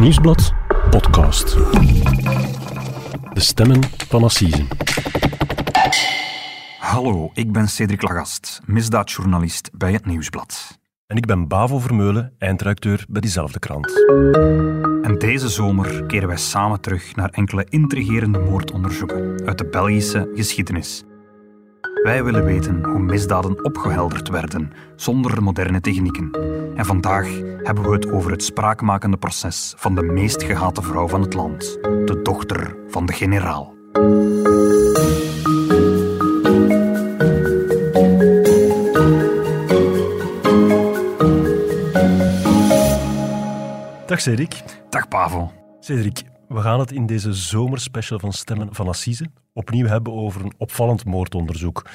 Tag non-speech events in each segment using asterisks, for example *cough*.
Nieuwsblad podcast. De stemmen van Assise. Hallo, ik ben Cedric Lagast, misdaadjournalist bij het Nieuwsblad. En ik ben Bavo Vermeulen, eindredacteur bij diezelfde krant. En deze zomer keren wij samen terug naar enkele intrigerende moordonderzoeken uit de Belgische geschiedenis. Wij willen weten hoe misdaden opgehelderd werden zonder moderne technieken. En vandaag hebben we het over het spraakmakende proces van de meest gehate vrouw van het land, de dochter van de generaal. Dag Cedric. Dag Pavel. Cedric, we gaan het in deze zomerspecial van Stemmen van Assise opnieuw hebben over een opvallend moordonderzoek.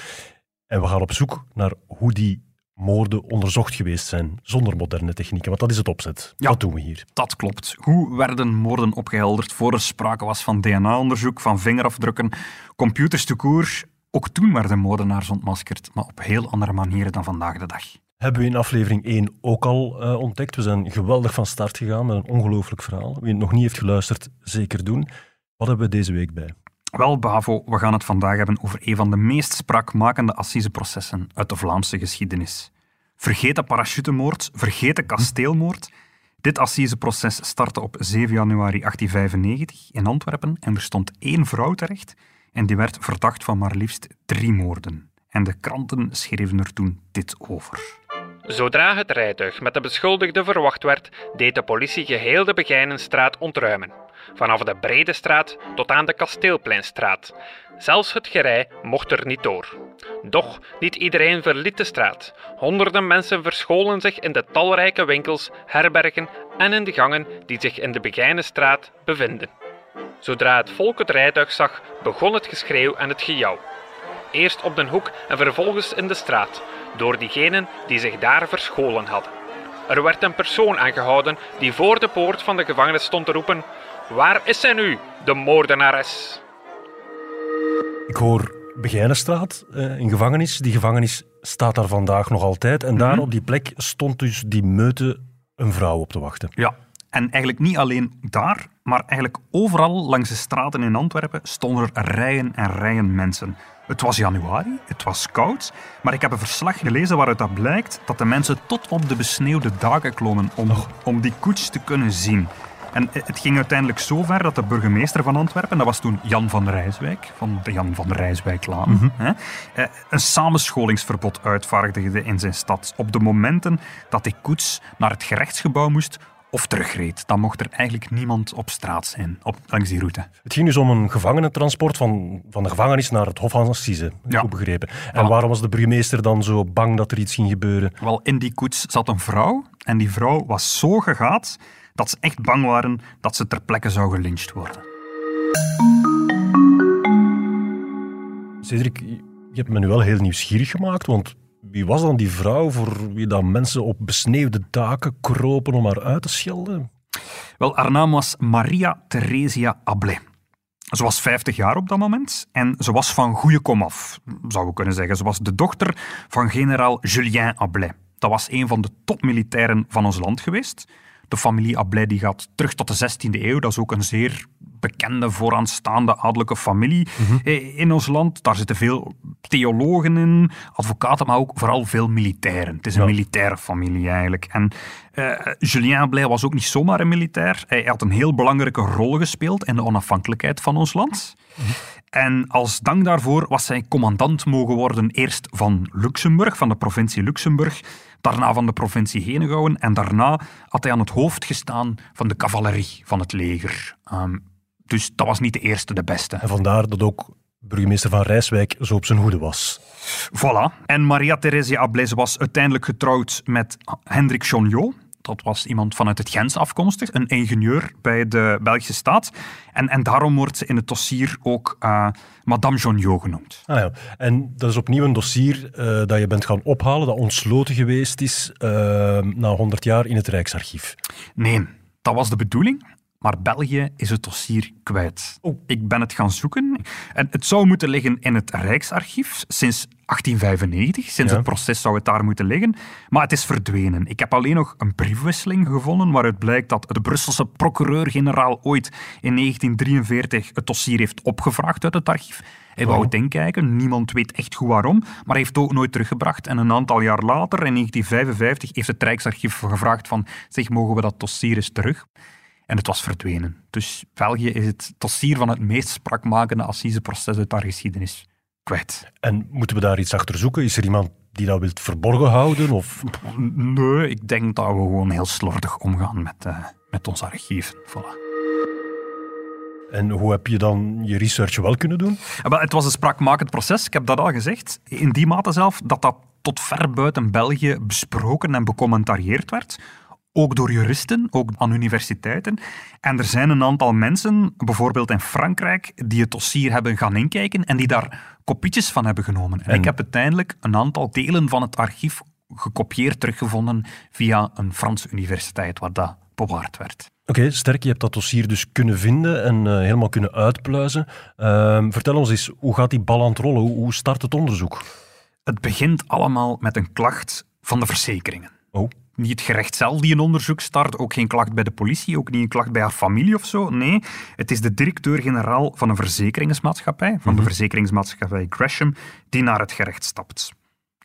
En we gaan op zoek naar hoe die moorden onderzocht geweest zijn zonder moderne technieken. Want dat is het opzet. Ja. Wat doen we hier? Dat klopt. Hoe werden moorden opgehelderd voor er sprake was van DNA-onderzoek, van vingerafdrukken, computers te koer? Ook toen werden moordenaars ontmaskerd, maar op heel andere manieren dan vandaag de dag. Hebben we in aflevering 1 ook al eh, ontdekt. We zijn geweldig van start gegaan met een ongelooflijk verhaal. Wie het nog niet heeft geluisterd, zeker doen. Wat hebben we deze week bij? Wel, Bavo, we gaan het vandaag hebben over een van de meest spraakmakende assiseprocessen uit de Vlaamse geschiedenis. Vergeet de parachutemoord, vergeet de kasteelmoord. Dit assiseproces startte op 7 januari 1895 in Antwerpen en er stond één vrouw terecht en die werd verdacht van maar liefst drie moorden. En de kranten schreven er toen dit over. Zodra het rijtuig met de beschuldigde verwacht werd, deed de politie geheel de Begijnenstraat ontruimen. Vanaf de Brede Straat tot aan de Kasteelpleinstraat. Zelfs het gerei mocht er niet door. Doch niet iedereen verliet de straat. Honderden mensen verscholen zich in de talrijke winkels, herbergen en in de gangen die zich in de Begijnenstraat bevinden. Zodra het volk het rijtuig zag, begon het geschreeuw en het gejouw. Eerst op den hoek en vervolgens in de straat, door diegenen die zich daar verscholen hadden. Er werd een persoon aangehouden die voor de poort van de gevangenis stond te roepen: Waar is zij nu, de moordenares? Ik hoor Begijnenstraat, eh, een gevangenis. Die gevangenis staat daar vandaag nog altijd. En daar Mhm. op die plek stond dus die meute een vrouw op te wachten. Ja, en eigenlijk niet alleen daar, maar eigenlijk overal langs de straten in Antwerpen stonden er rijen en rijen mensen. Het was januari, het was koud, maar ik heb een verslag gelezen waaruit dat blijkt dat de mensen tot op de besneeuwde daken klommen om, om die koets te kunnen zien. En het ging uiteindelijk zo ver dat de burgemeester van Antwerpen, dat was toen Jan van Rijswijk, van de Jan van Rijswijklaan, hè, eh, een samenscholingsverbod uitvaardigde in zijn stad. Op de momenten dat die koets naar het gerechtsgebouw moest of terugreed. Dan mocht er eigenlijk niemand op straat zijn, op, langs die route. Het ging dus om een gevangenentransport van, van de gevangenis naar het Hof van Assise, Ja. goed begrepen. En Voilà. waarom was de burgemeester dan zo bang dat er iets ging gebeuren? Wel, in die koets zat een vrouw en die vrouw was zo gegaat dat ze echt bang waren dat ze ter plekke zou gelyncht worden. Cedric, je hebt me nu wel heel nieuwsgierig gemaakt, want wie was dan die vrouw voor wie dan mensen op besneeuwde daken kropen om haar uit te schelden? Wel, haar naam was Maria Theresia Ablé. Ze was 50 jaar op dat moment en ze was van goede komaf, zou we kunnen zeggen. Ze was de dochter van generaal Julien Ablé. Dat was een van de topmilitairen van ons land geweest. De familie Ablé die gaat terug tot de 16e eeuw. Dat is ook een zeer bekende, vooraanstaande adellijke familie eh, in ons land. Daar zitten veel theologen in, advocaten, maar ook vooral veel militairen. Het is een Ja. militaire familie eigenlijk. En eh, Julien Ablé was ook niet zomaar een militair. Hij had een heel belangrijke rol gespeeld in de onafhankelijkheid van ons land. En als dank daarvoor was hij commandant mogen worden eerst van Luxemburg, van de provincie Luxemburg, daarna van de provincie Henegouwen en daarna had hij aan het hoofd gestaan van de cavalerie van het leger. Ehm, dus dat was niet de eerste, de beste. En vandaar dat ook burgemeester van Rijswijk zo op zijn hoede was. Voilà. En Maria Theresia Ablé ze was uiteindelijk getrouwd met Hendrik Choniot. Dat was iemand vanuit het Gens afkomstig, een ingenieur bij de Belgische staat. En, en daarom wordt ze in het dossier ook eh, Madame Choniot genoemd. Ah ja. En dat is opnieuw een dossier eh, dat je bent gaan ophalen, dat ontsloten geweest is eh, na 100 jaar in het Rijksarchief. Nee, dat was de bedoeling. Maar België is het dossier kwijt. Oh. Ik ben het gaan zoeken en het zou moeten liggen in het Rijksarchief sinds 1895. Sinds Ja. het proces zou het daar moeten liggen, maar het is verdwenen. Ik heb alleen nog een briefwisseling gevonden waaruit blijkt dat de Brusselse procureur-generaal ooit in 1943 het dossier heeft opgevraagd uit het archief. Hij wou Oh. het inkijken, niemand weet echt goed waarom, maar hij heeft het ook nooit teruggebracht. En een aantal jaar later, in 1955, heeft het Rijksarchief gevraagd van zeg, mogen we dat dossier eens terug? En het was verdwenen. Dus België is het dossier van het meest sprakmakende assiseproces uit haar geschiedenis kwijt. En moeten we daar iets achter zoeken? Is er iemand die dat wil verborgen houden? Of... Nee, ik denk dat we gewoon heel slordig omgaan met, eh, met ons archief. Voilà. En hoe heb je dan je research wel kunnen doen? Ja, het was een spraakmakend proces, ik heb dat al gezegd. In die mate zelf dat dat tot ver buiten België besproken en becommentarieerd werd. Ook door juristen, ook aan universiteiten. En er zijn een aantal mensen, bijvoorbeeld in Frankrijk, die het dossier hebben gaan inkijken en die daar kopietjes van hebben genomen. En, En- ik heb uiteindelijk een aantal delen van het archief gekopieerd teruggevonden via een Franse universiteit waar dat bewaard werd. Oké, sterk, je hebt dat dossier dus kunnen vinden en eh, helemaal kunnen uitpluizen. Ehm, vertel ons eens, hoe gaat die bal aan het rollen? Hoe, hoe start het onderzoek? Het begint allemaal met een klacht van de verzekeringen. Oh, Niet het gerecht zelf die een onderzoek start, ook geen klacht bij de politie, ook niet een klacht bij haar familie of zo. Nee, het is de directeur-generaal van een verzekeringsmaatschappij, van de verzekeringsmaatschappij Gresham, die naar het gerecht stapt.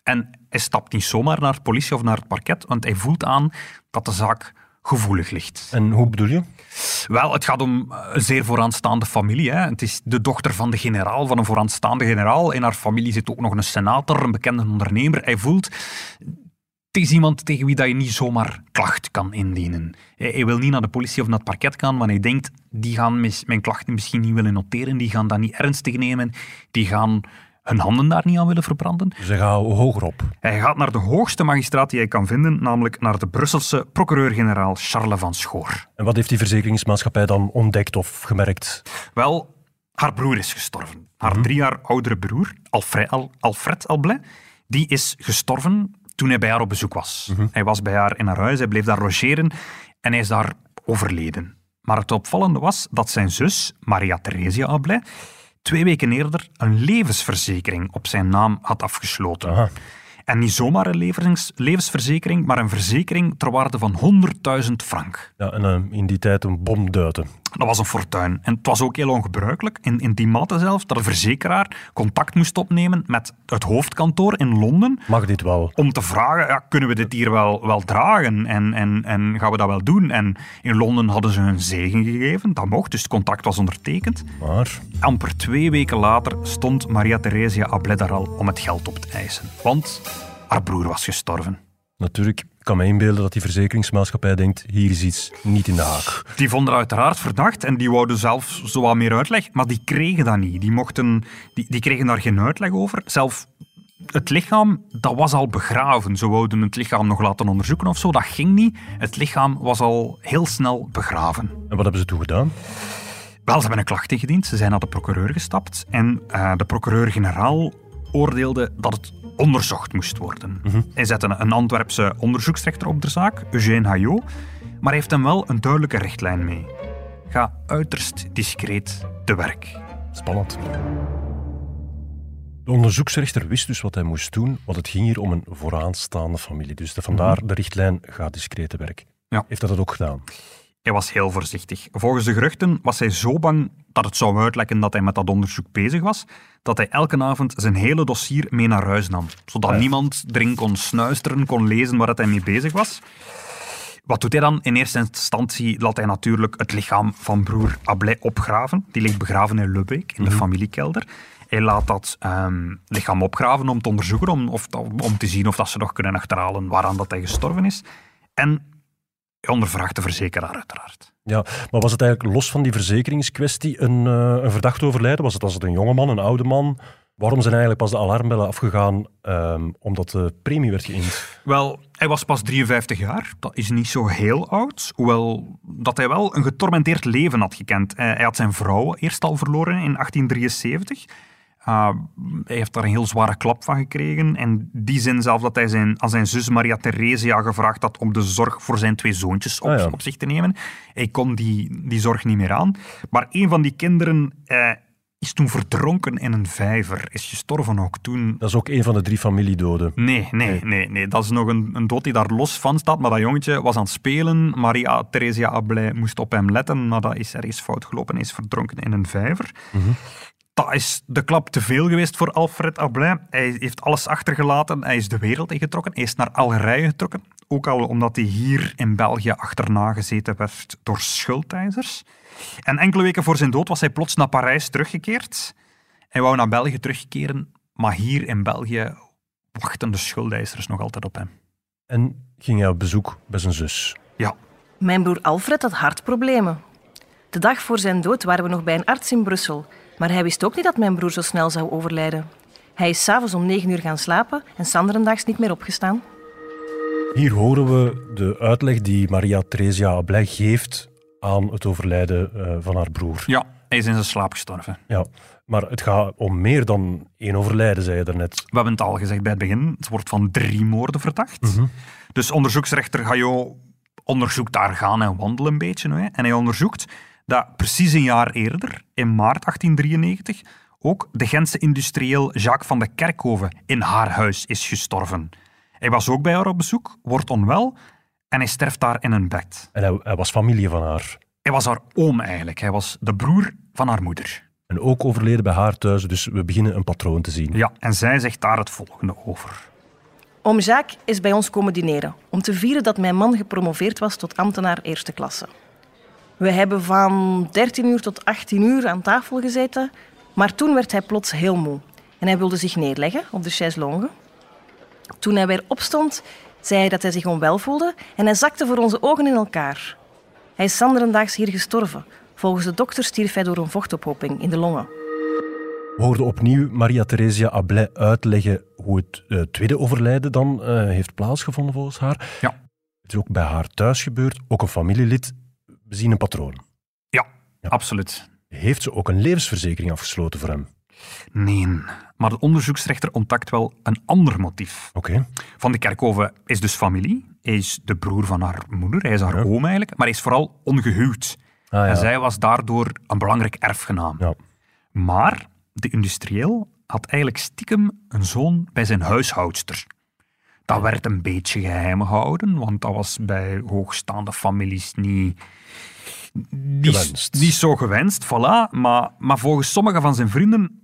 En hij stapt niet zomaar naar de politie of naar het parket, want hij voelt aan dat de zaak gevoelig ligt. en hoe bedoel je? Wel, het gaat om een zeer vooraanstaande familie. Hè. Het is de dochter van de generaal, van een vooraanstaande generaal. In haar familie zit ook nog een senator, een bekende ondernemer. Hij voelt... Het is iemand tegen wie dat je niet zomaar klacht kan indienen. Hij wil niet naar de politie of naar het parket gaan, want hij denkt, die gaan mijn klachten misschien niet willen noteren, die gaan dat niet ernstig nemen, die gaan hun handen daar niet aan willen verbranden. Dus hij gaat hoger op. Hij gaat naar de hoogste magistraat die hij kan vinden, namelijk naar de Brusselse procureur-generaal Charles van Schoor. En wat heeft die verzekeringsmaatschappij dan ontdekt of gemerkt? Wel, haar broer is gestorven. Haar drie jaar oudere broer, Alfred, Al- Alfred Alblay, die is gestorven toen hij bij haar op bezoek was. Hij was bij haar in haar huis, hij bleef daar logeren en hij is daar overleden. Maar het opvallende was dat zijn zus, Maria Theresia Alblay, twee weken eerder een levensverzekering op zijn naam had afgesloten. Aha. En niet zomaar een levensverzekering, maar een verzekering ter waarde van 100.000 frank. Ja, en eh, in die tijd een bom duiten. Dat was een fortuin. En het was ook heel ongebruikelijk, in, in die mate zelfs, dat een verzekeraar contact moest opnemen met het hoofdkantoor in Londen Mag dit wel? om te vragen, ja, kunnen we dit hier wel, wel dragen en, en, en gaan we dat wel doen? En in Londen hadden ze hun zegen gegeven, dat mocht, dus het contact was ondertekend. Maar Amper twee weken later stond Maria Theresia Ablé daar al om het geld op te eisen. Want haar broer was gestorven. natuurlijk, ik kan me inbeelden dat die verzekeringsmaatschappij denkt, hier is iets niet in de haak. Die vonden uiteraard verdacht en die wouden zelf zo wat meer uitleg, maar die kregen dat niet. Die, mochten, die, die kregen daar geen uitleg over. Zelf het lichaam, dat was al begraven. Ze wouden het lichaam nog laten onderzoeken of zo. Dat ging niet. Het lichaam was al heel snel begraven. En wat hebben ze toen gedaan? Wel, ze hebben een klacht ingediend. Ze zijn naar de procureur gestapt. En eh, de procureur-generaal oordeelde dat het onderzocht moest worden. Hij zette een Antwerpse onderzoeksrechter op de zaak, Eugène Hayot. Maar heeft hem wel een duidelijke richtlijn mee. Ga uiterst discreet te werk. Spannend. De onderzoeksrechter wist dus wat hij moest doen, want het ging hier om een vooraanstaande familie. Dus de, vandaar de richtlijn ga discreet te werk. Ja. Heeft dat het ook gedaan? Hij was heel voorzichtig. Volgens de geruchten was hij zo bang dat het zou uitlekken dat hij met dat onderzoek bezig was, dat hij elke avond zijn hele dossier mee naar huis nam, zodat Ja. niemand erin kon snuisteren, kon lezen waar hij mee bezig was. Wat doet hij dan? In eerste instantie laat hij natuurlijk het lichaam van broer Ablay opgraven. Die ligt begraven in Lubbeek, in de familiekelder. Hij laat dat ehm, lichaam opgraven om te onderzoeken, om, of, om te zien of dat ze nog kunnen achterhalen waaraan dat hij gestorven is. En ondervraagt de verzekeraar uiteraard. Ja, maar was het eigenlijk los van die verzekeringskwestie een, eh, een verdachte overlijden? Was het, was het een jonge man, een oude man? Waarom zijn eigenlijk pas de alarmbellen afgegaan ehm, omdat de premie werd geïnd? Wel, hij was pas 53 jaar. Dat is niet zo heel oud. Hoewel dat hij wel een getormenteerd leven had gekend. Eh, Hij had zijn vrouw eerst al verloren in 1873. Uh, hij heeft daar een heel zware klap van gekregen. En die zin zelf dat hij zijn, aan zijn zus Maria Theresia gevraagd had om de zorg voor zijn twee zoontjes op, Ah, ja. op zich te nemen. Hij kon die, die zorg niet meer aan. Maar een van die kinderen eh, is toen verdronken in een vijver. Is gestorven ook toen. Dat is ook een van de drie familiedoden. Nee, nee, nee, nee. Dat is nog een, een dood die daar los van staat. Maar dat jongetje was aan het spelen. Maria Theresia Ablay moest op hem letten, maar dat is ergens fout gelopen en is verdronken in een vijver. Dat is de klap te veel geweest voor Alfred Ablay. Hij heeft alles achtergelaten. Hij is de wereld ingetrokken. Hij is naar Algerije getrokken. Ook al omdat hij hier in België achterna gezeten werd door schuldeisers. En enkele weken voor zijn dood was hij plots naar Parijs teruggekeerd. Hij wou naar België terugkeren, maar hier in België wachten de schuldeisers nog altijd op hem. En ging hij op bezoek bij zijn zus. Ja, Mijn broer Alfred had hartproblemen. De dag voor zijn dood waren we nog bij een arts in Brussel. Maar hij wist ook niet dat mijn broer zo snel zou overlijden. Hij is s'avonds om negen uur gaan slapen en sanderendaags niet meer opgestaan. Hier horen we de uitleg die Maria Theresia Ablay geeft aan het overlijden eh, van haar broer. ja, hij is in zijn slaap gestorven. Ja, maar het gaat om meer dan één overlijden, zei je daarnet. We hebben het al gezegd bij het begin. Het wordt van drie moorden verdacht. Dus onderzoeksrechter Gaillot onderzoekt daar gaan en wandelen een beetje. Hè. En hij onderzoekt dat precies een jaar eerder, in maart 1893, ook de Gentse industrieel Jacques van de Kerkhoven in haar huis is gestorven. Hij was ook bij haar op bezoek, wordt onwel en hij sterft daar in een bed. En hij, hij was familie van haar. Hij was haar oom eigenlijk. Hij was de broer van haar moeder. En ook overleden bij haar thuis, dus we beginnen een patroon te zien. Ja, en zij zegt daar het volgende over. Oom Jacques is bij ons komen dineren om te vieren dat mijn man gepromoveerd was tot ambtenaar eerste klasse. We hebben van 13 uur tot 18 uur aan tafel gezeten, maar toen werd hij plots heel moe en hij wilde zich neerleggen op de chaiselongue. Toen hij weer opstond, zei hij dat hij zich onwel voelde en hij zakte voor onze ogen in elkaar. Hij is sanderendaags hier gestorven. Volgens de dokter stierf hij door een vochtophoping in de longen. We hoorden opnieuw Maria Theresia Ablay uitleggen hoe het eh, tweede overlijden dan eh, heeft plaatsgevonden volgens haar. Ja. Het is ook bij haar thuis gebeurd, ook een familielid. We zien een patroon. Ja, absoluut. Heeft ze ook een levensverzekering afgesloten voor hem? Nee, maar de onderzoeksrechter ontdekt wel een ander motief. Oké. Van de Kerkhoven is dus familie. Hij is de broer van haar moeder, hij is haar Ja. oom eigenlijk, maar hij is vooral ongehuwd. Ah, ja. En zij was daardoor een belangrijk erfgenaam. Ja. Maar de industrieel had eigenlijk stiekem een zoon bij zijn huishoudster. Dat werd een beetje geheim gehouden, want dat was bij hoogstaande families niet, niet, niet zo gewenst. Voilà. Maar, maar volgens sommige van zijn vrienden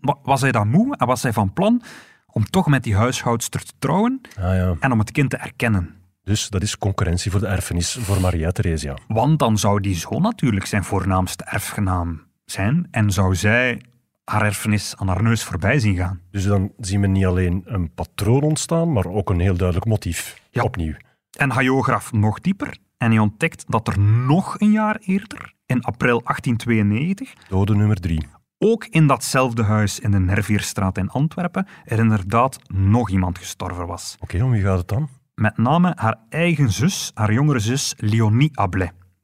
wa- was hij dan moe en was hij van plan om toch met die huishoudster te trouwen Ah, ja. en om het kind te erkennen. Dus dat is concurrentie voor de erfenis voor Maria Theresia. Want dan zou die zoon natuurlijk zijn voornaamste erfgenaam zijn en zou zij haar erfenis aan haar neus voorbij zien gaan. Dus dan zien we niet alleen een patroon ontstaan, maar ook een heel duidelijk motief. Ja. Opnieuw. En Hayot graaft nog dieper en hij ontdekt dat er nog een jaar eerder, in april 1892, Dode nummer drie. ook in datzelfde huis in de Nervierstraat in Antwerpen, er inderdaad nog iemand gestorven was. Oké, om wie gaat het dan? Met name haar eigen zus, haar jongere zus Leonie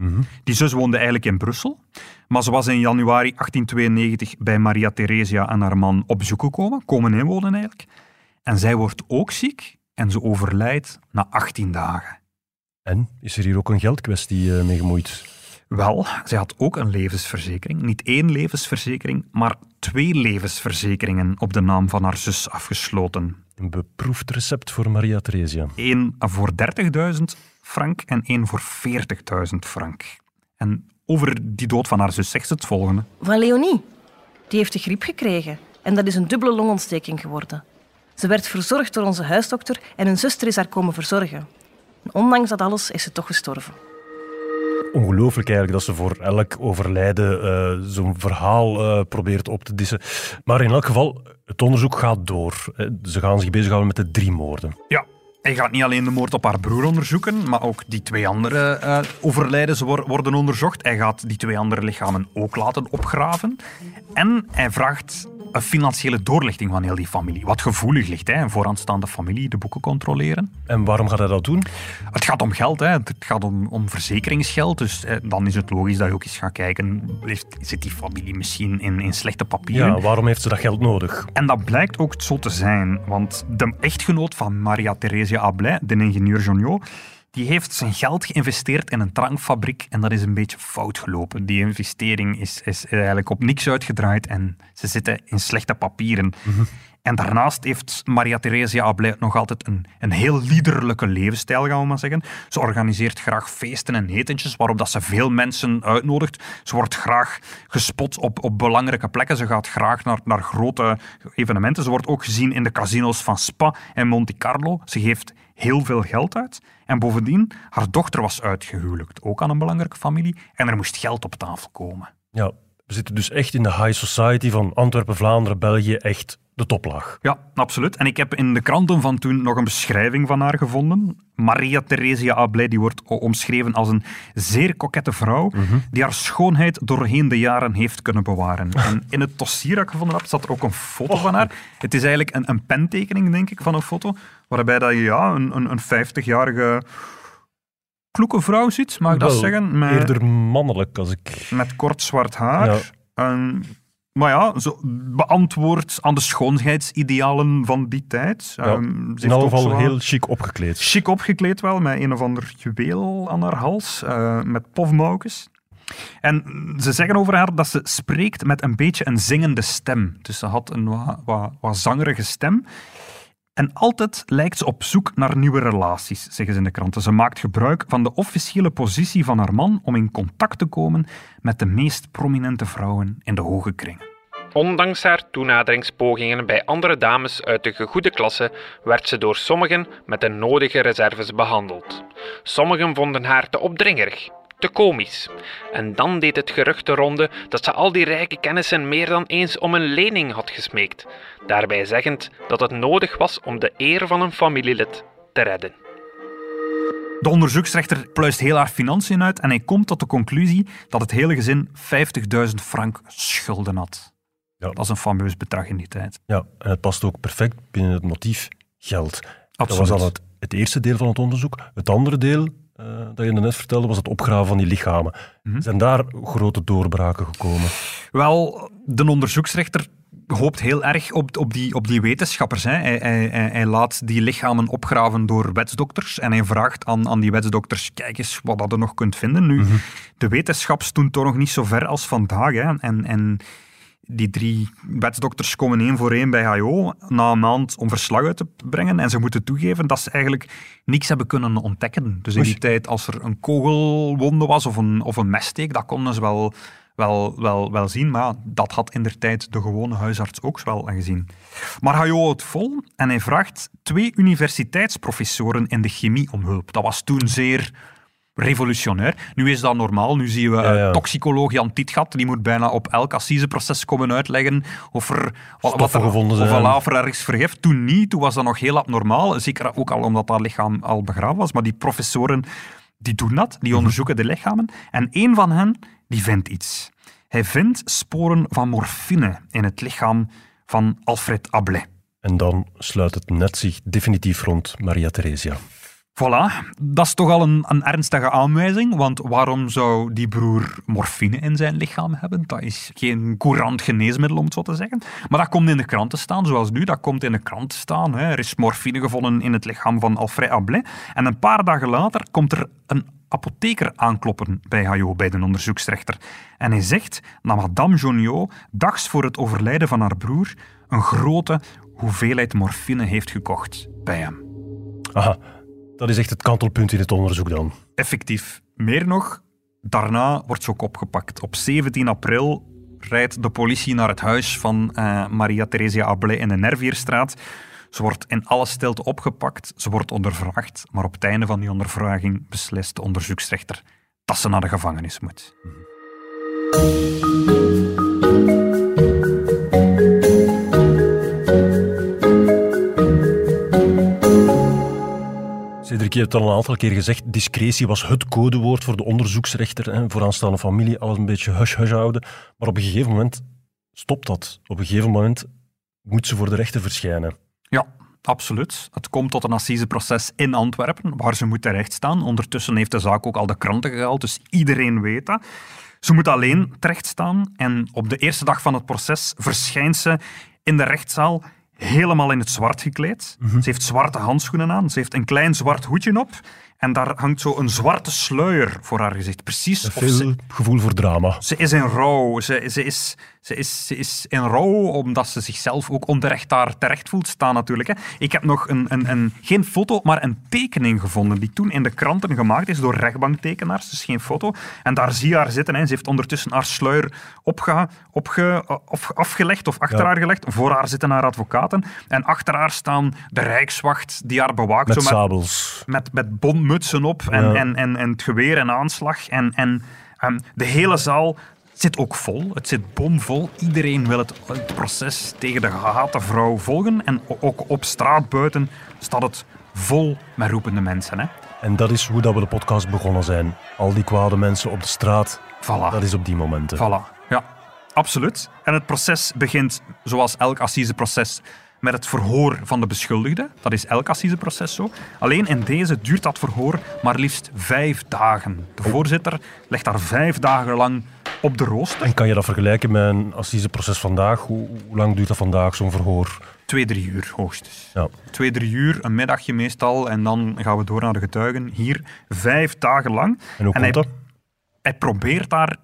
Mhm. Die zus woonde eigenlijk in Brussel, maar ze was in januari 1892 bij Maria Theresia en haar man op bezoek gekomen, komen inwonen eigenlijk. En zij wordt ook ziek en ze overlijdt na 18 dagen. En is er hier ook een geldkwestie eh, mee gemoeid? Wel, zij had ook een levensverzekering. Niet één levensverzekering, maar twee levensverzekeringen op de naam van haar zus afgesloten. Een beproefd recept voor Maria Theresia. Eén voor 30.000 frank en één voor 40.000 frank. En over die dood van haar zus zegt ze het volgende. Van Leonie. Die heeft de griep gekregen en dat is een dubbele longontsteking geworden. Ze werd verzorgd door onze huisdokter en een zuster is haar komen verzorgen. En ondanks dat alles is ze toch gestorven. Ongelooflijk eigenlijk dat ze voor elk overlijden eh, zo'n verhaal eh, probeert op te dissen. Maar in elk geval, het onderzoek gaat door. Eh, Ze gaan zich bezighouden met de drie moorden. Ja, hij gaat niet alleen de moord op haar broer onderzoeken, maar ook die twee andere eh overlijdens wor- worden onderzocht. Hij gaat die twee andere lichamen ook laten opgraven. En hij vraagt een financiële doorlichting van heel die familie. Wat gevoelig ligt, hè? een vooraanstaande familie, de boeken controleren. En waarom gaat hij dat doen? Het gaat om geld, hè. het gaat om, om verzekeringsgeld. Dus eh, dan is het logisch dat je ook eens gaat kijken, heeft, zit die familie misschien in, in slechte papieren? Ja, waarom heeft ze dat geld nodig? En dat blijkt ook zo te zijn, want de echtgenoot van Maria Theresia Ablay, de ingenieur Joniot, die heeft zijn geld geïnvesteerd in een drankfabriek en dat is een beetje fout gelopen. Die investering is, is eigenlijk op niks uitgedraaid en ze zitten in slechte papieren. En daarnaast heeft Maria Theresia Ablay nog altijd een, een heel liederlijke levensstijl, gaan we maar zeggen. Ze organiseert graag feesten en etentjes waarop dat ze veel mensen uitnodigt. Ze wordt graag gespot op, op belangrijke plekken. Ze gaat graag naar, naar grote evenementen. Ze wordt ook gezien in de casino's van Spa en Monte Carlo. Ze geeft heel veel geld uit. En bovendien, haar dochter was uitgehuwelijkt, ook aan een belangrijke familie. En er moest geld op tafel komen. Ja, we zitten dus echt in de high society van Antwerpen, Vlaanderen, België, echt de toplaag. Ja, absoluut. En ik heb in de kranten van toen nog een beschrijving van haar gevonden. Maria Theresia Ablay die wordt omschreven als een zeer kokette vrouw die haar schoonheid doorheen de jaren heeft kunnen bewaren. *laughs* En in het dossier dat ik gevonden heb, staat er ook een foto van haar. Het is eigenlijk een, een pentekening, denk ik, van een foto, waarbij dat je ja, een, een, een 50-jarige kloeke vrouw ziet, mag ik dat zeggen? Met, Eerder mannelijk als ik... met kort zwart haar. Ja. En, maar ja, zo beantwoord aan de schoonheidsidealen van die tijd. Ja, Ehm, ze in ook geval heel chic opgekleed. chic opgekleed wel, met een of ander juweel aan haar hals, eh, met pofmouwkes. En ze zeggen over haar dat ze spreekt met een beetje een zingende stem. Dus ze had een wat, wat, wat zangerige stem. En altijd lijkt ze op zoek naar nieuwe relaties, zeggen ze in de kranten. Ze maakt gebruik van de officiële positie van haar man om in contact te komen met de meest prominente vrouwen in de hoge kringen. Ondanks haar toenaderingspogingen bij andere dames uit de gegoede klasse werd ze door sommigen met de nodige reserves behandeld. Sommigen vonden haar te opdringerig, te komisch. En dan deed het gerucht de ronde dat ze al die rijke kennissen meer dan eens om een lening had gesmeekt, daarbij zeggend dat het nodig was om de eer van een familielid te redden. De onderzoeksrechter pluist heel haar financiën uit en hij komt tot de conclusie dat het hele gezin 50.000 frank schulden had. Ja. Dat is een fameus bedrag in die tijd. Ja, en het past ook perfect binnen het motief geld. Dat Absoluut. was al het, het eerste deel van het onderzoek. Het andere deel, eh, dat je net vertelde, was het opgraven van die lichamen. Mhm. Zijn daar grote doorbraken gekomen? Wel, de onderzoeksrechter hoopt heel erg op, op, die, op die wetenschappers. Hè. Hij, hij, laat die lichamen opgraven door wetsdokters en hij vraagt aan, aan die wetsdokters, kijk eens wat dat je nog kunt vinden. Nu, de wetenschap stond toch nog niet zo ver als vandaag. Hè. En, en die drie wetsdokters komen één voor één bij HO na een maand om verslag uit te brengen. En ze moeten toegeven dat ze eigenlijk niks hebben kunnen ontdekken. Dus in die tijd, als er een kogelwonde was of een, of een messteek, dat konden ze wel, wel, wel, wel zien. Maar dat had in der tijd de gewone huisarts ook wel gezien. Maar HO houdt vol en hij vraagt twee universiteitsprofessoren in de chemie om hulp. Dat was toen zeer revolutionair. Nu is dat normaal. Nu zien we Ja, ja. toxicoloog Jan Tietgat, die moet bijna op elk assiseproces komen uitleggen of er wat, er, gevonden of er ergens vergeft. Toen niet, toen was dat nog heel abnormaal. Zeker ook al omdat dat lichaam al begraven was. Maar die professoren, die doen dat. Die Mhm. onderzoeken de lichamen. En één van hen, die vindt iets. Hij vindt sporen van morfine in het lichaam van Alfred Ablay. En dan sluit het net zich definitief rond Maria Theresia. Voilà, dat is toch al een, een ernstige aanwijzing, want waarom zou die broer morfine in zijn lichaam hebben? Dat is geen courant geneesmiddel, om het zo te zeggen. Maar dat komt in de krant te staan, zoals nu, dat komt in de krant te staan. Hè. Er is morfine gevonden in het lichaam van Alfred Ablay. En een paar dagen later komt er een apotheker aankloppen bij HO, bij de onderzoeksrechter. En hij zegt dat madame Joniot, dags voor het overlijden van haar broer, een grote hoeveelheid morfine heeft gekocht bij hem. Aha, dat is echt het kantelpunt in het onderzoek dan. effectief. Meer nog, daarna wordt ze ook opgepakt. Op 17 april rijdt de politie naar het huis van eh, Maria Theresia Ablay in de Nervierstraat. Ze wordt in alle stilte opgepakt, ze wordt ondervraagd, maar op het einde van die ondervraging beslist de onderzoeksrechter dat ze naar de gevangenis moet. Je hebt al een aantal keer gezegd, discretie was het codewoord voor de onderzoeksrechter. Hè, vooraanstaande familie, alles een beetje hush-hush houden. Maar op een gegeven moment stopt dat. Op een gegeven moment moet ze voor de rechter verschijnen. Ja, absoluut. Het komt tot een assiseproces in Antwerpen, waar ze moet terecht staan. Ondertussen heeft de zaak ook al de kranten gehaald, dus iedereen weet dat. Ze moet alleen terecht staan en op de eerste dag van het proces verschijnt ze in de rechtszaal helemaal in het zwart gekleed. Ze heeft zwarte handschoenen aan, ze heeft een klein zwart hoedje op en daar hangt zo een zwarte sluier voor haar gezicht. Precies of Veel ze, gevoel voor drama. ze is in rouw. Ze, ze, is, ze, is, ze is in rouw omdat ze zichzelf ook onterecht daar terecht voelt staan natuurlijk. Hè. Ik heb nog een, een, een, geen foto, maar een tekening gevonden die toen in de kranten gemaakt is door rechtbanktekenaars. Dus geen foto. En daar zie je haar zitten. Hè. Ze heeft ondertussen haar sluier opge, opge, of afgelegd of achter Ja. haar gelegd. Voor haar zitten haar advocaten. En achter haar staan de rijkswacht die haar bewaakt. Met zo sabels. met, met bonmutsen op en, Ja. en, en, en het geweer en aanslag. En, en ehm, de hele zaal zit ook vol. Het zit bomvol. Iedereen wil het, het proces tegen de gehate vrouw volgen. En ook op straat buiten staat het vol met roepende mensen. Hè. En dat is hoe dat we de podcast begonnen zijn. Al die kwade mensen op de straat, Voilà. dat is op die momenten. Voilà, ja, absoluut. En het proces begint, zoals elk assiseproces, met het verhoor van de beschuldigde. Dat is elk assiseproces zo. Alleen in deze duurt dat verhoor maar liefst vijf dagen. De voorzitter legt daar vijf dagen lang op de rooster. En kan je dat vergelijken met een assiseproces vandaag? Hoe, hoe lang duurt dat vandaag, zo'n verhoor? Twee, drie uur hoogstens. Ja. Twee, drie uur, een middagje meestal, en dan gaan we door naar de getuigen. Hier vijf dagen lang. En hoe En komt hij- dat? hij probeert daar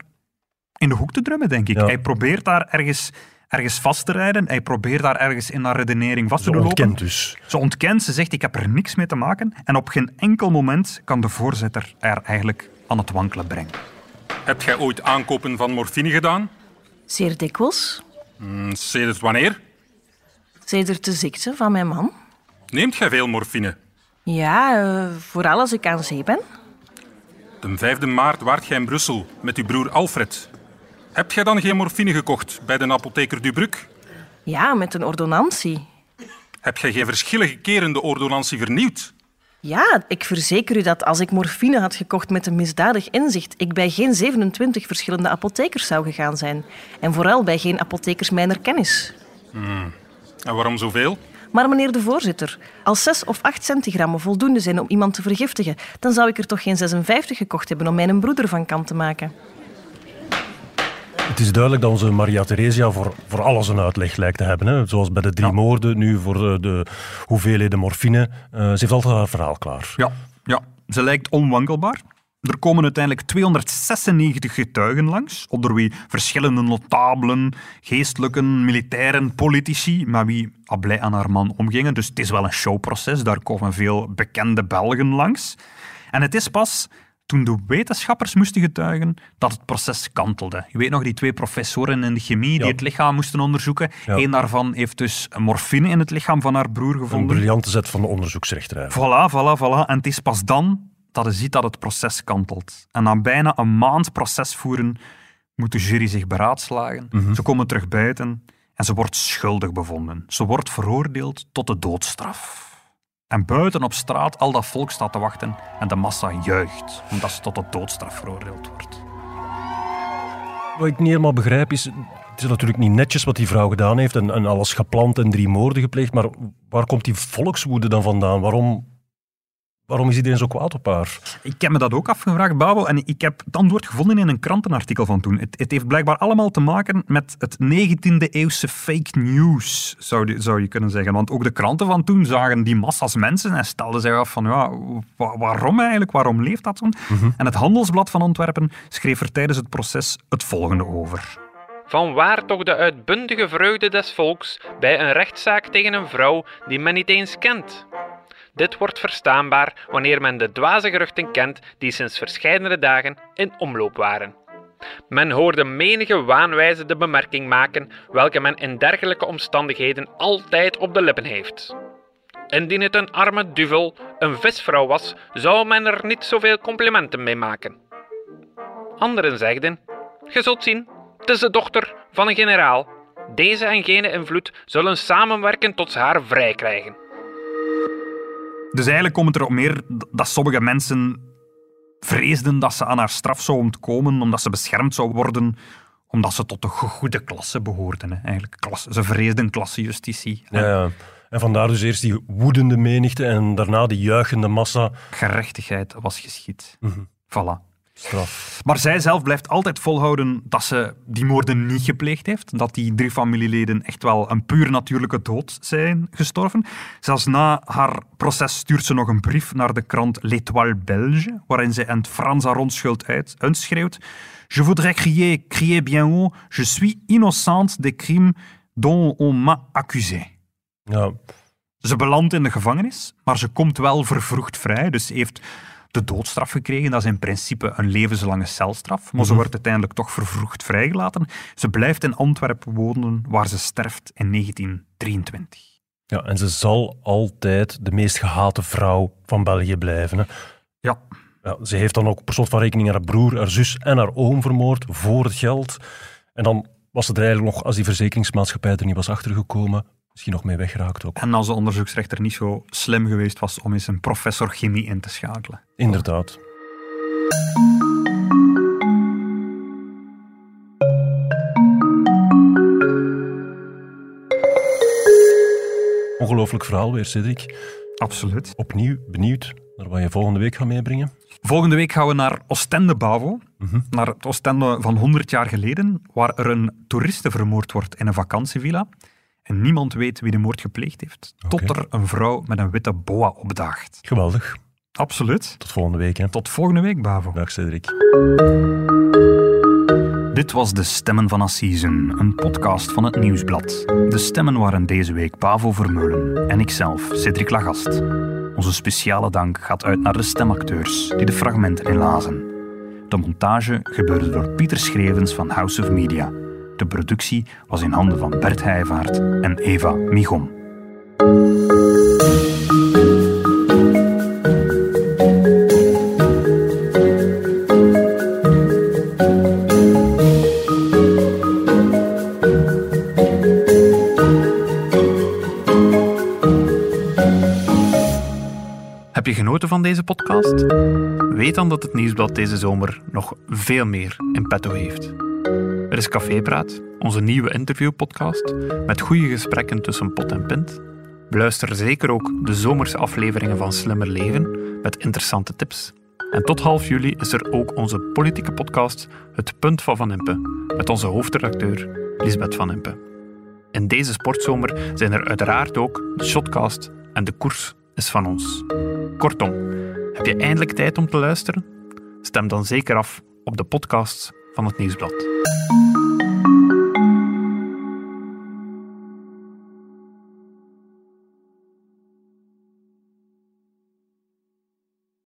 in de hoek te drummen, denk ik. Ja. Hij probeert daar ergens, ergens vast te rijden. Hij probeert daar ergens in haar redenering vast Ze te doen lopen. ontkent dus. Ze ontkent, ze zegt ik heb er niks mee te maken. En op geen enkel moment kan de voorzitter haar eigenlijk aan het wankelen brengen. Heb jij ooit aankopen van morfine gedaan? Zeer dikwijls. Hm, Sedert wanneer? Sedert de ziekte van mijn man. Neemt jij veel morfine? Ja, eh, vooral als ik aan zee ben. De 5e maart waart jij in Brussel met uw broer Alfred. Heb jij dan geen morfine gekocht bij de apotheker Dubruc? Ja, met een ordonnantie. Heb jij geen verschillende keren de ordonnantie vernieuwd? Ja, ik verzeker u dat als ik morfine had gekocht met een misdadig inzicht, ik bij geen 27 verschillende apothekers zou gegaan zijn. En vooral bij geen apothekers mijner kennis. En waarom zoveel? Maar meneer de voorzitter, als 6 of 8 centigrammen voldoende zijn om iemand te vergiftigen, dan zou ik er toch geen 56 gekocht hebben om mijn broeder van kant te maken. Het is duidelijk dat onze Maria Theresia voor, voor alles een uitleg lijkt te hebben. Hè? Zoals bij de drie moorden, nu voor de, de hoeveelheden morfine. Eh, ze heeft altijd haar verhaal klaar. Ja, ja, ze lijkt onwankelbaar. Er komen uiteindelijk 296 getuigen langs, onder wie verschillende notabelen, geestelijken, militairen, politici, met wie Ablij en haar man omgingen. Dus het is wel een showproces, daar komen veel bekende Belgen langs. En het is pas toen de wetenschappers moesten getuigen dat het proces kantelde. Je weet nog, die twee professoren in de chemie die het lichaam moesten onderzoeken. Ja. Eén daarvan heeft dus morfine in het lichaam van haar broer Een gevonden. briljante zet van de onderzoeksrechter. Voilà, voilà, voilà. En het is pas dan dat je ziet dat het proces kantelt. En na bijna een maand proces voeren, moet de jury zich beraadslagen. Ze komen terug buiten en ze wordt schuldig bevonden. Ze wordt veroordeeld tot de doodstraf. En buiten op straat, al dat volk staat te wachten en de massa juicht, omdat ze tot de doodstraf veroordeeld wordt. Wat ik niet helemaal begrijp is... Het is natuurlijk niet netjes wat die vrouw gedaan heeft en, alles gepland en drie moorden gepleegd, maar waar komt die volkswoede dan vandaan? Waarom, waarom is iedereen zo kwaad op haar? Ik heb me dat ook afgevraagd, Babel, en ik heb het antwoord gevonden in een krantenartikel van toen. Het, het heeft blijkbaar allemaal te maken met het 19e-eeuwse fake news, zou, je- zou je kunnen zeggen. Want ook de kranten van toen zagen die massa's mensen en stelden zich af van, ja, wa- waarom eigenlijk? Waarom leeft dat zo? En het Handelsblad van Antwerpen schreef er tijdens het proces het volgende over. Van waar toch de uitbundige vreugde des volks bij een rechtszaak tegen een vrouw die men niet eens kent? Dit wordt verstaanbaar wanneer men de dwaze geruchten kent die sinds verscheidene dagen in omloop waren. Men hoorde menige waanwijze de bemerking maken welke men in dergelijke omstandigheden altijd op de lippen heeft. Indien het een arme duvel, een visvrouw was, zou men er niet zoveel complimenten mee maken. Anderen zegden: Ge zult zien, het is de dochter van een generaal. Deze en gene invloed zullen samenwerken tot ze haar vrij krijgen. Dus eigenlijk komt het erop neer dat sommige mensen vreesden dat ze aan haar straf zou ontkomen, omdat ze beschermd zou worden omdat ze tot de goede klasse behoorden. Hè. Eigenlijk, klasse, ze vreesden klassejustitie. Ja, ja. En vandaar dus eerst die woedende menigte en daarna die juichende massa. Gerechtigheid was geschied. Mhm. Voilà. Straf. Maar zij zelf blijft altijd volhouden dat ze die moorden niet gepleegd heeft. Dat die drie familieleden echt wel een puur natuurlijke dood zijn gestorven. Zelfs na haar proces stuurt ze nog een brief naar de krant L'Étoile Belge, waarin zij in het Frans haar onschuld uit, uitschreeuwt. Je voudrais crier, crier bien haut, je suis innocente des crimes dont on m'a accusé. Ja, Ze belandt in de gevangenis, maar ze komt wel vervroegd vrij. Dus ze heeft de doodstraf gekregen. Dat is in principe een levenslange celstraf. Maar ze wordt uiteindelijk toch vervroegd vrijgelaten. Ze blijft in Antwerpen wonen, waar ze sterft in 1923. ja, en ze zal altijd de meest gehate vrouw van België blijven. Hè. Ja, Ja, ze heeft dan ook per slot van rekening haar broer, haar zus en haar oom vermoord voor het geld. En dan was ze er eigenlijk nog, als die verzekeringsmaatschappij er niet was achtergekomen, misschien nog mee weggeraakt ook. en als de onderzoeksrechter niet zo slim geweest was om eens een professor chemie in te schakelen. Inderdaad. Ongelooflijk verhaal weer, Cedric. Absoluut. Opnieuw benieuwd naar wat je volgende week gaat meebrengen. Volgende week gaan we naar Ostende Bavo, naar het Ostende van 100 jaar geleden, waar er een toeriste vermoord wordt in een vakantievilla. En niemand weet wie de moord gepleegd heeft, tot er een vrouw met een witte boa opdaagt. Geweldig. Absoluut. Tot volgende week. Hè. Tot volgende week, Bavo. Dag, Cedric. Dit was De Stemmen van Assisen, een podcast van het Nieuwsblad. De stemmen waren deze week Pavo Vermeulen en ikzelf, Cedric Lagast. Onze speciale dank gaat uit naar de stemacteurs die de fragmenten inlazen. De montage gebeurde door Pieter Schrevens van House of Media. De productie was in handen van Bert Heijvaart en Eva Michom. Heb je genoten van deze podcast? Weet dan dat het Nieuwsblad deze zomer nog veel meer in petto heeft. Er is Cafépraat, onze nieuwe interviewpodcast, met goede gesprekken tussen pot en pint. Beluister zeker ook de zomerse afleveringen van Slimmer Leven met interessante tips. En tot half juli is er ook onze politieke podcast Het Punt van Van Impe, met onze hoofdredacteur Lisbeth Van Impe. In deze sportzomer zijn er uiteraard ook de Shotcast en de koers is van ons. Kortom, heb je eindelijk tijd om te luisteren? Stem dan zeker af op de podcasts van het Nieuwsblad.